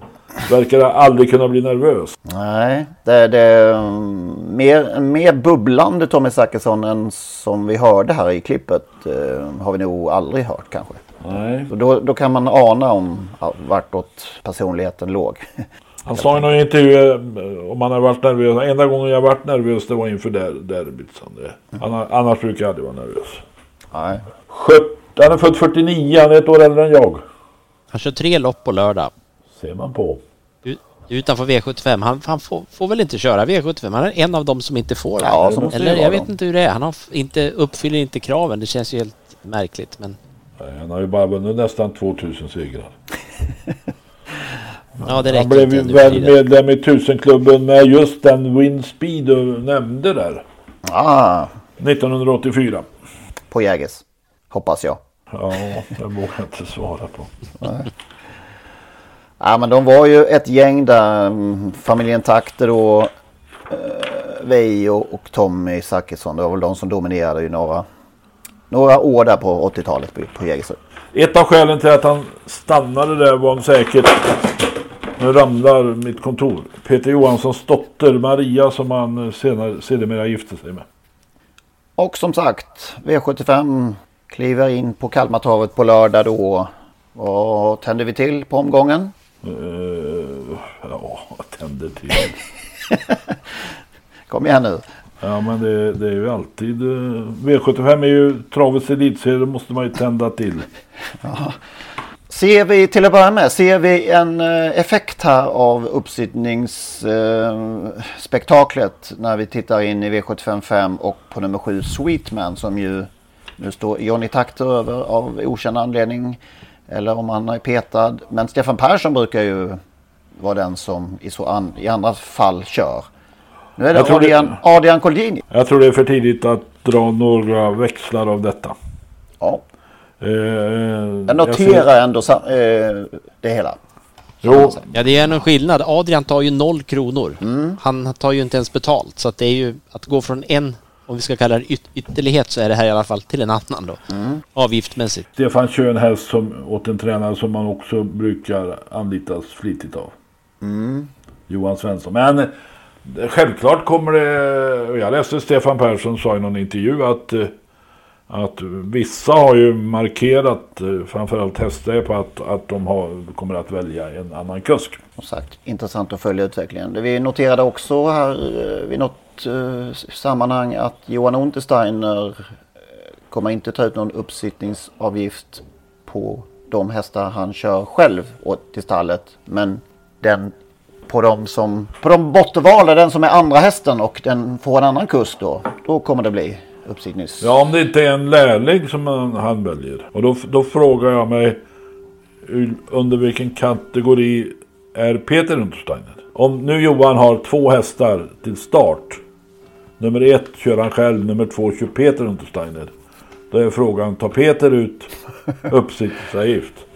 verkar aldrig kunna bli nervös. Nej, det är det mm, mer, mer bubblande Tommy Zachrisson än som vi hörde här i klippet. Eh, har vi nog aldrig hört kanske. Nej. Så då, då kan man ana om ja, vartåt personligheten låg. Han sa i någon intervju eh, om han har varit nervös. Enda gången jag har varit nervös det var inför der, derbyt. Annars brukar jag aldrig vara nervös. Nej. Skött, han är född 49, han är ett år äldre än jag. Han kör tre lopp på lördag. Ser man på. Utanför V75. Han, han får, får väl inte köra V75. Han är en av dem som inte får det. Ja, det Eller jag då. vet inte hur det är. Han har inte, uppfyller inte kraven. Det känns ju helt märkligt. Men Nej, Han har ju bara vunnit nästan 2000 segrar. ja, Han blev inte ju väl medlem i tusenklubben med just den Winspeed du nämnde där. Ah, 1984. på Jägers. Hoppas jag. Ja, det vågar jag inte svara på. Ja, men de var ju ett gäng där. mm, Familjen Takter och eh, Veijo och Tommy Zachrisson. Det var väl de som dominerade i några, några år där på 80-talet på, på Jägersro. Ett av skälen till att han stannade där var säkert... Nu ramlar mitt kontor. Peter Johanssons dotter Maria som han senare, sedermera gifte sig med. Och som sagt, V75 kliver in på Kalmartravet på lördag då. Vad tänder vi till på omgången? Uh, ja, vad tänder till? Kom igen nu. Ja, men det, det är ju alltid... eh, V75 är ju travets elitserie, det måste man ju tända till. Ser vi till att börja med, ser vi en eh, effekt här av uppsittningsspektaklet eh, när vi tittar in i V755 och på nummer 7 Sweetman som ju nu står Johnny Takter över av okänd anledning. Eller om han är petad. Men Stefan Persson brukar ju vara den som i, så an, i andra fall kör. Nu är det- Adrian, Adrian Colgjini. Jag tror det är för tidigt att dra några växlar av detta. Ja. Eh, Jag noterar ändå sa, eh, det hela. Jo, Ja, det är en skillnad. Adrian tar ju noll kronor. Mm. Han tar ju inte ens betalt. Så att det är ju att gå från en, om vi ska kalla det yt- ytterlighet, så är det här i alla fall till en annan då. Mm. Avgiftmässigt. Stefan kör en häst som, åt en tränare som man också brukar anlitas flitigt av. Mm. Johan Svensson. Men eh, självklart kommer det... Jag läste Stefan Persson sa i någon intervju att, eh, att vissa har ju markerat, eh, framförallt hästar, på att, att de har, kommer att välja en annan kusk. Som sagt, intressant att följa utvecklingen. Det Vi noterade också här eh, vid något eh, sammanhang att Johan Untersteiner eh, kommer inte ta ut någon uppsittningsavgift på de hästar han kör själv till stallet. Men den på de som på de bortvalda, den som är andra hästen och den får en annan kurs då. Då kommer det bli uppsittnings... Ja, om det inte är en lärling som han, han väljer. Och då, då frågar jag mig under vilken kategori är Peter Untersteiner? Om nu Johan har två hästar till start. Nummer ett kör han själv, nummer två kör Peter Untersteiner. Då är frågan, tar Peter ut uppsiktningsavgift?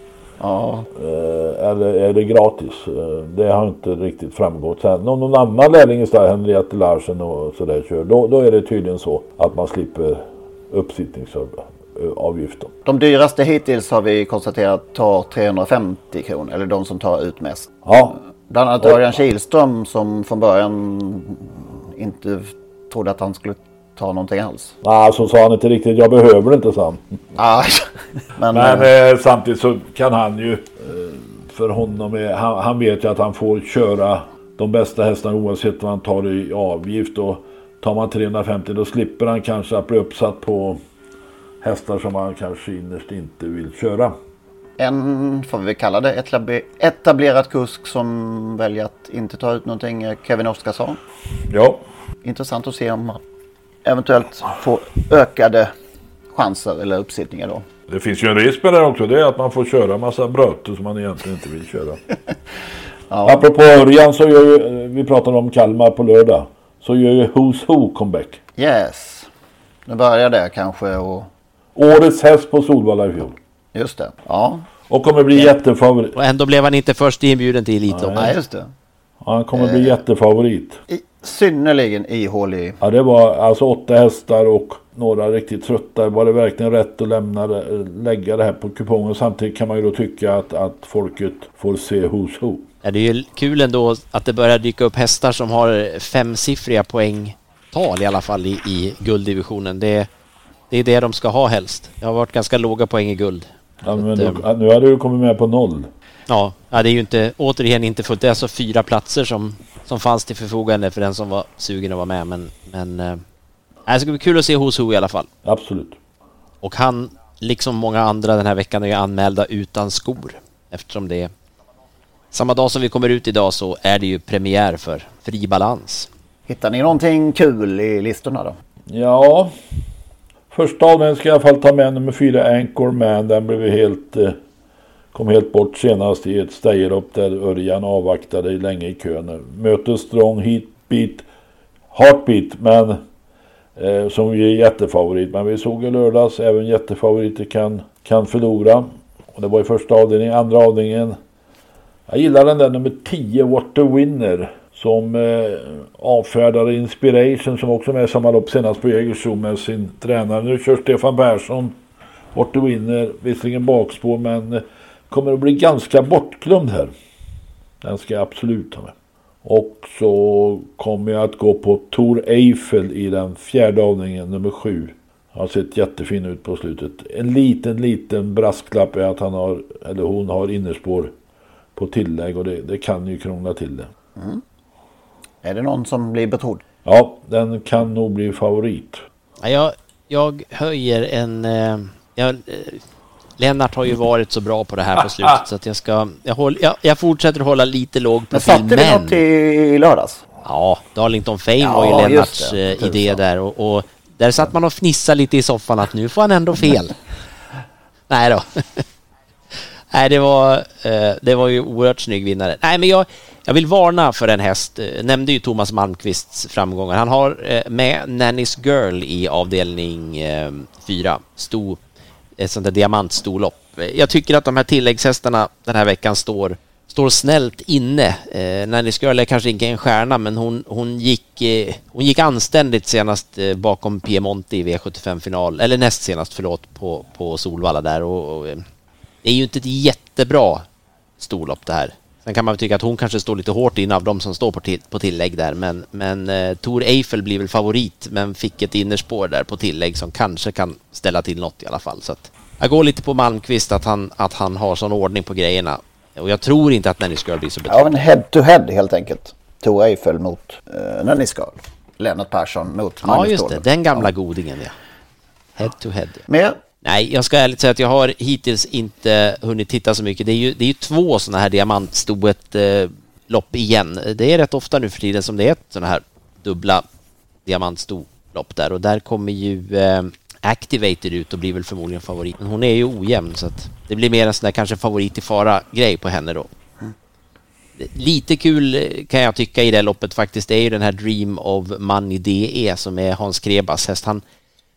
Ja. Eh, eller är det gratis? Eh, det har inte riktigt framgått. Sen om någon annan lärling Henriette Larsen och sådär kör, då, då är det tydligen så att man slipper uppsittningsavgiften. De dyraste hittills har vi konstaterat tar 350 kronor. Eller de som tar ut mest. Ja. Bland annat Örjan Kihlström som från början inte trodde att han skulle ta någonting alls. Nej, så sa han inte riktigt. Jag behöver det inte, sa han. Men Men eh, samtidigt så kan han ju, eh, för honom, är, han, han vet ju att han får köra de bästa hästarna oavsett vad han tar i avgift. Och tar man 350 då slipper han kanske att bli uppsatt på hästar som han kanske innerst inte vill köra. En, får vi kalla det, etabler- etablerad kusk som väljer att inte ta ut någonting är Kevin Oskarsson. Ja. Intressant att se om eventuellt får ökade chanser eller uppsittningar då. Det finns ju en risk med det också. Det är att man får köra massa bröter som man egentligen inte vill köra. Ja. Apropå Örjan så gör ju, vi pratade om Kalmar på lördag. Så gör ju Who's Who comeback. Yes. Nu börjar det kanske och... Årets häst på Solvalla i fjol. Just det. Ja. Och kommer bli jättefavorit. Och ändå blev han inte först inbjuden till Elitloppet. Nej, just det. Han kommer bli jättefavorit. I, synnerligen ihålig. Ja det var alltså åtta hästar och några riktigt trötta. Var det verkligen rätt att lämna lägga det här på kupongen? Samtidigt kan man ju då tycka att, att folket får se Who's Who. Ja, det är ju kul ändå att det börjar dyka upp hästar som har femsiffriga poängtal i alla fall i, i gulddivisionen. Det, det är det de ska ha helst. Det har varit ganska låga poäng i guld. Ja, men att, då, nu hade du kommit med på noll. Ja, det är ju inte, återigen inte fullt. Det är alltså fyra platser som, som fanns till förfogande för den som var sugen att vara med. Men, men eh, det ska bli kul att se Who's Who i alla fall. Absolut. Och han, liksom många andra den här veckan, är ju anmälda utan skor. Eftersom det är samma dag som vi kommer ut idag så är det ju premiär för Fri Balans. Hittar ni någonting kul i listorna då? Ja. Första avdelningen ska jag i alla fall ta med nummer fyra Anchor Man. Den blev ju helt... Eh, kom helt bort senast i ett stejerlopp där Örjan avvaktade länge i kön. Möter Strong Heatbeat Heartbeat men eh, som ju är jättefavorit. Men vi såg i lördags även jättefavoriter kan, kan förlora. Och det var i första avdelningen. Andra avdelningen. Jag gillar den där nummer 10 What the Winner. Som eh, avfärdade Inspiration som också med i samma lopp senast på Jägersro med sin tränare. Nu kör Stefan Persson. What the Winner. Visserligen bakspår men eh, kommer att bli ganska bortglömd här. Den ska jag absolut ha med. Och så kommer jag att gå på Tor Eiffel i den fjärde avdelningen, nummer sju. Har sett jättefin ut på slutet. En liten, liten brasklapp är att han har, eller hon har innerspår på tillägg och det, det kan ju krångla till det. Mm. Är det någon som blir betrodd? Ja, den kan nog bli favorit. Ja, jag, jag höjer en... Eh, jag, eh, Lennart har ju varit så bra på det här på slutet så att jag ska... Jag, håll, jag, jag fortsätter hålla lite låg Men profil, satte vi något i, i lördags? Ja, Darlington Fame Ja, var ju Lennarts det. eh, idé där och, och där satt man och fnissade lite i soffan att nu får han ändå fel. Nej då. Nej, det var, eh, det var ju oerhört snygg vinnare. Nej, men jag, jag vill varna för en häst. Eh, Nämnde ju Thomas Malmqvists framgångar. Han har med Nannys Girl i avdelning eh, fyra. Sto, ett sånt där diamantstorlopp. Jag tycker att de här tilläggshästarna den här veckan står står snällt inne. Eh, Nanny Girl är kanske inte en stjärna, men hon, hon, gick, eh, hon gick anständigt senast eh, bakom Piemonte i V75-final, eller näst senast, förlåt, på, på Solvalla där. Och, och, eh, det är ju inte ett jättebra storlopp det här. Sen kan man väl tycka att hon kanske står lite hårt in av de som står på, till, på tillägg där, men, men eh, Tor Eiffel blir väl favorit, men fick ett innerspår där på tillägg som kanske kan ställa till något i alla fall. Så att jag går lite på Malmqvist att han, att han har sån ordning på grejerna. Och jag tror inte att Nannys Girl blir så Ja, en head to head helt enkelt. Tor Eiffel mot uh, Nannys Girl. Lennart Persson mot Ja, Magnus just det. Den gamla godingen, ja. Head to head. Mer? Nej, jag ska ärligt säga att jag har hittills inte hunnit titta så mycket. Det är ju, det är ju två sådana här diamantstoet eh, lopp igen. Det är rätt ofta nu för tiden som det är ett sådana här dubbla diamantstolopp där och där kommer ju eh, Activated ut och blir väl förmodligen favorit. Men hon är ju ojämn så att det blir mer en sån där kanske favorit i fara-grej på henne då. Mm. Lite kul eh, kan jag tycka i det loppet faktiskt, det är ju den här Dream of Money DE som är Hans Krebas häst. Han,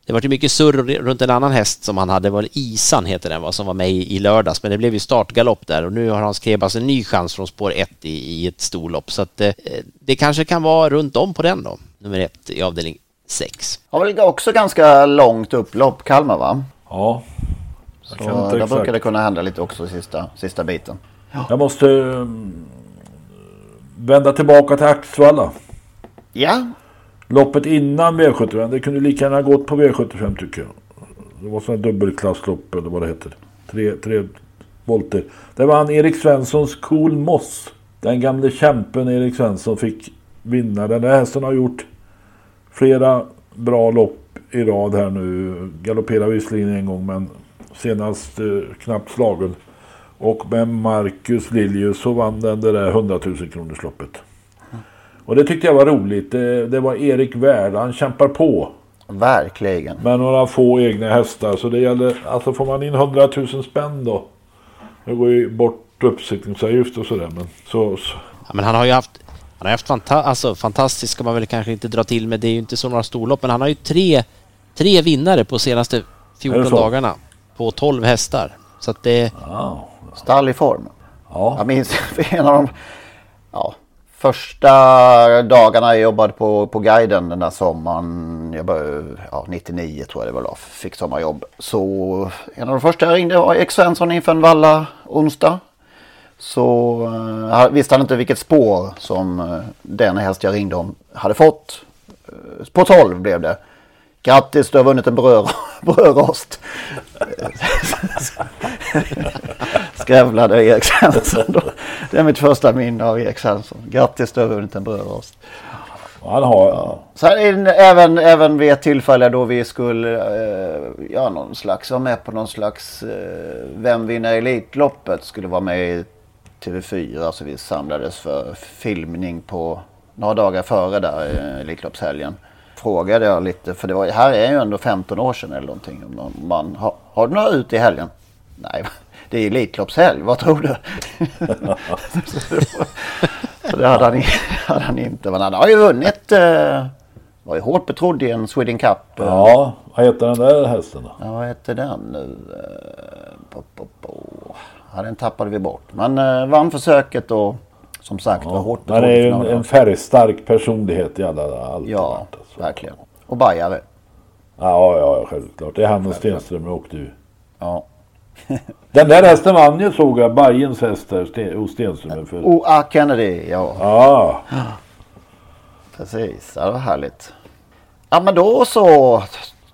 det var ju mycket surr runt en annan häst som han hade, det var Isan heter den va, som var med i, i lördags, men det blev ju startgalopp där och nu har Hans Krebas en ny chans från spår 1 i, i ett storlopp så att eh, det kanske kan vara runt om på den då, nummer ett i avdelning 6. Har väl också ganska långt upplopp, Kalmar va? Ja. Så där exakt. brukar det kunna hända lite också sista, sista biten. Jag måste um, vända tillbaka till Axvalla. Ja. Loppet innan V75, det kunde lika gärna gått på V75 tycker jag. Det var sån här dubbelklasslopp eller vad det heter. Tre, tre volter. Det var han Erik Svenssons Cool Moss. Den gamle kämpen Erik Svensson fick vinna. Den där hästen har gjort flera bra lopp i rad här nu. Galopperar visserligen en gång men senast eh, knappt slagen. Och med Marcus Liljus så vann den det där 100 000-kronorsloppet. Och det tyckte jag var roligt. Det, det var Erik Värd. Han kämpar på. Verkligen. Med några få egna hästar. Så det gäller, alltså får man in 100 000 spänn då. Det går ju bort uppsittningsavgift och sådär. Men så, så. Ja, men han har ju haft han har haft fanta alltså, fantastiskt ska man väl kanske inte dra till med. Det är ju inte så några storlopp, men han har ju tre, tre vinnare på senaste Är 14 det så? dagarna. På 12 hästar. Så att det... Stall i form. Ja. Jag minns en av de ja, första dagarna jag jobbade på, på guiden den där sommaren. Jag började, ja, 99 tror jag det var då. Fick sommarjobb. Så en av de första jag ringde var Erik Svensson inför en valla onsdag. Så uh, visste han inte vilket spår som uh, den häst jag ringde om hade fått. Uh, på 12 blev det. Grattis, du har vunnit en brödrost. Skrävlade Erik Svensson. Det är mitt första minne av Erik Svensson. Grattis, du har vunnit en brödrost. Han har... Sen även, även vid ett tillfälle då vi skulle eh, göra någon slags, vara med på någon slags eh, Vem vinner Elitloppet skulle vara med i TV4. Så vi samlades för filmning på några dagar före där eh, Elitloppshelgen. Frågade jag lite, för det var, här är ju ändå 15 år sedan eller någonting. Om någon man, har, har du några ut i helgen? Nej, det är Elitloppshelg, vad tror du? Så det hade han, hade han inte. Men han har ju vunnit. Eh, var ju hårt betrodd i en Sweden Cup. eh. Ja, vad heter den där hästen då? Ja, vad heter den nu? Eh, po, po, po. Ja, den tappade vi bort. Men eh, vann försöket och som sagt var hårt Han betrodd. är i ju en, en färgstark personlighet i alla allt. Ja, verkligen. Och bajare. Ja, ja, självklart. Det är han och Stenström och du. Ja. Den där hästen vann ju såg jag. Bajens häst Sten- hos Stenström. För... O.A. Kennedy, ja. Ja. Precis, ja, det var härligt. Ja men då så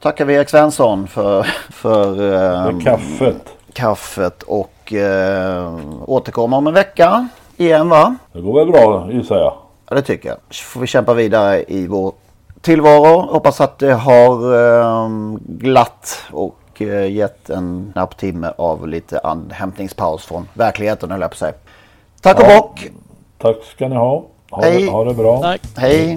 tackar vi Erik Svensson för, för, ehm, För kaffet. kaffet och eh, återkommer om en vecka igen va? Det går väl bra gissar jag. Ja det tycker jag. Så får vi kämpa vidare i vår tillvaro. Hoppas att det har ehm, glatt och eh, gett en knapp timme av lite andhämtningspaus från verkligheten höll jag på säga. Tack och Ja. bock! Tack ska ni ha. Ha, Hej. det, ha det bra. Hej!